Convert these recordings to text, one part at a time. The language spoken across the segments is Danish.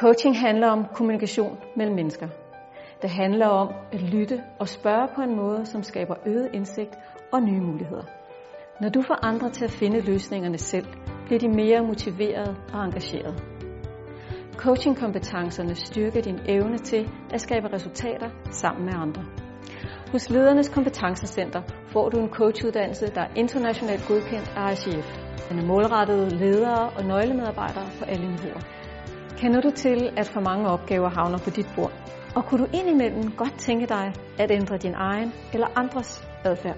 Coaching handler om kommunikation mellem mennesker. Det handler om at lytte og spørge på en måde, som skaber øget indsigt og nye muligheder. Når du får andre til at finde løsningerne selv, bliver de mere motiverede og engagerede. Coachingkompetencerne styrker din evne til at skabe resultater sammen med andre. Hos Ledernes Kompetencecenter får du en coachuddannelse, der er internationalt godkendt af ICF. Den er målrettet ledere og nøglemedarbejdere på alle niveauer. Kender du til, at for mange opgaver havner på dit bord? Og kunne du indimellem godt tænke dig at ændre din egen eller andres adfærd?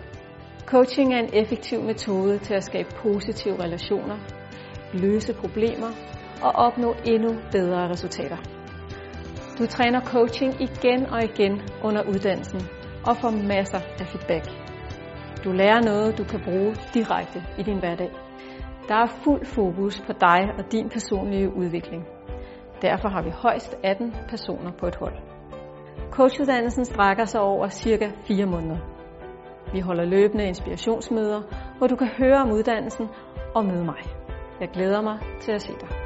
Coaching er en effektiv metode til at skabe positive relationer, løse problemer og opnå endnu bedre resultater. Du træner coaching igen og igen under uddannelsen og får masser af feedback. Du lærer noget, du kan bruge direkte i din hverdag. Der er fuld fokus på dig og din personlige udvikling. Derfor har vi højst 18 personer på et hold. Coachuddannelsen strækker sig over cirka 4 måneder. Vi holder løbende inspirationsmøder, hvor du kan høre om uddannelsen og møde mig. Jeg glæder mig til at se dig.